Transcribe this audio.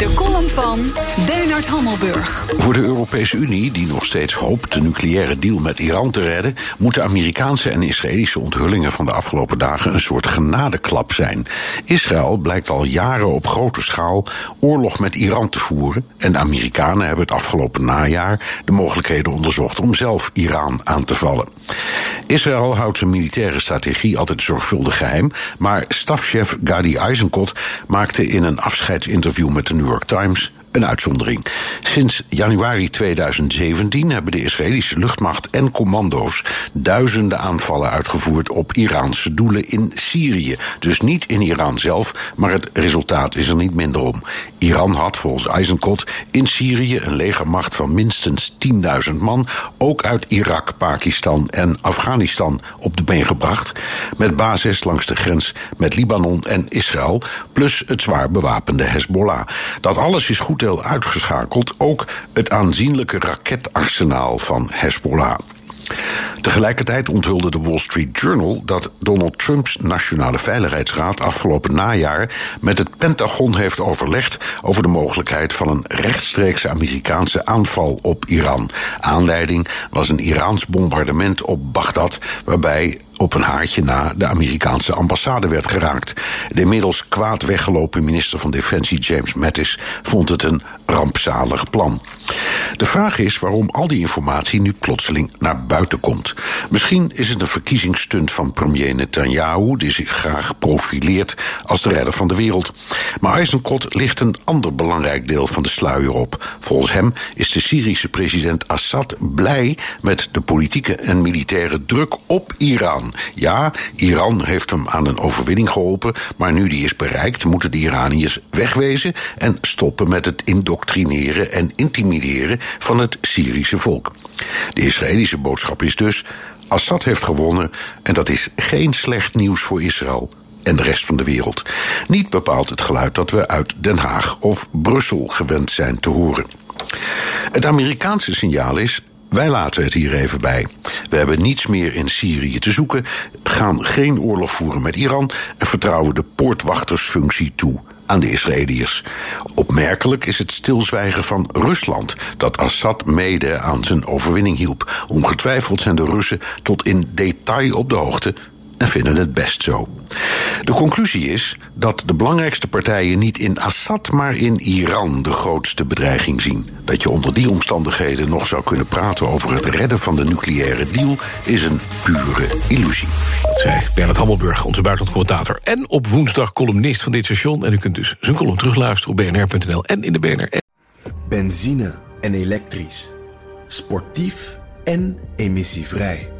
De column van Bernard Hammelburg. Voor de Europese Unie, die nog steeds hoopt de nucleaire deal met Iran te redden, moeten Amerikaanse en Israëlische onthullingen van de afgelopen dagen een soort genadeklap zijn. Israël blijkt al jaren op grote schaal oorlog met Iran te voeren. En de Amerikanen hebben het afgelopen najaar de mogelijkheden onderzocht om zelf Iran aan te vallen. Israël houdt zijn militaire strategie altijd zorgvuldig geheim, maar stafchef Gadi Eisenkot maakte in een afscheidsinterview met de New York Times een uitzondering. Sinds januari 2017 hebben de Israëlische luchtmacht en commando's duizenden aanvallen uitgevoerd op Iraanse doelen in Syrië. Dus niet in Iran zelf, maar het resultaat is er niet minder om. Iran had volgens Eisenkot in Syrië een legermacht van minstens 10.000 man, ook uit Irak, Pakistan en Afghanistan op de been gebracht, met basis langs de grens met Libanon en Israël, plus het zwaar bewapende Hezbollah. Dat alles is goed uitgeschakeld, ook het aanzienlijke raketarsenaal van Hezbollah. Tegelijkertijd onthulde de Wall Street Journal dat Donald Trumps Nationale Veiligheidsraad afgelopen najaar met het Pentagon heeft overlegd over de mogelijkheid van een rechtstreekse Amerikaanse aanval op Iran. Aanleiding was een Iraans bombardement op Bagdad, waarbij op een haartje na de Amerikaanse ambassade werd geraakt. De inmiddels kwaad weggelopen minister van Defensie James Mattis vond het een rampzalig plan. De vraag is waarom al die informatie nu plotseling naar buiten komt. Misschien is het een verkiezingsstunt van premier Netanyahu, die zich graag profileert als de redder van de wereld. Maar Eisenkot ligt een ander belangrijk deel van de sluier op. Volgens hem is de Syrische president Assad blij met de politieke en militaire druk op Iran. Ja, Iran heeft hem aan een overwinning geholpen, maar nu die is bereikt, moeten de Iraniërs wegwezen en stoppen met het indoctrineren en intimideren van het Syrische volk. De Israëlische boodschap is dus: Assad heeft gewonnen en dat is geen slecht nieuws voor Israël en de rest van de wereld. Niet bepaalt het geluid dat we uit Den Haag of Brussel gewend zijn te horen. Het Amerikaanse signaal is wij laten het hier even bij. We hebben niets meer in Syrië te zoeken, gaan geen oorlog voeren met Iran en vertrouwen de poortwachtersfunctie toe aan de Israëliërs. Opmerkelijk is het stilzwijgen van Rusland, dat Assad mede aan zijn overwinning hielp. Ongetwijfeld zijn de Russen tot in detail op de hoogte en vinden het best zo. De conclusie is dat de belangrijkste partijen niet in Assad, maar in Iran de grootste bedreiging zien. Dat je onder die omstandigheden nog zou kunnen praten over het redden van de nucleaire deal is een pure illusie. Dat zei Bernard Hammelburg, onze buitenlandcommentator. En op woensdag columnist van dit station. En u kunt dus zijn column terugluisteren op bnr.nl en in de BNR. Benzine en elektrisch. Sportief en emissievrij.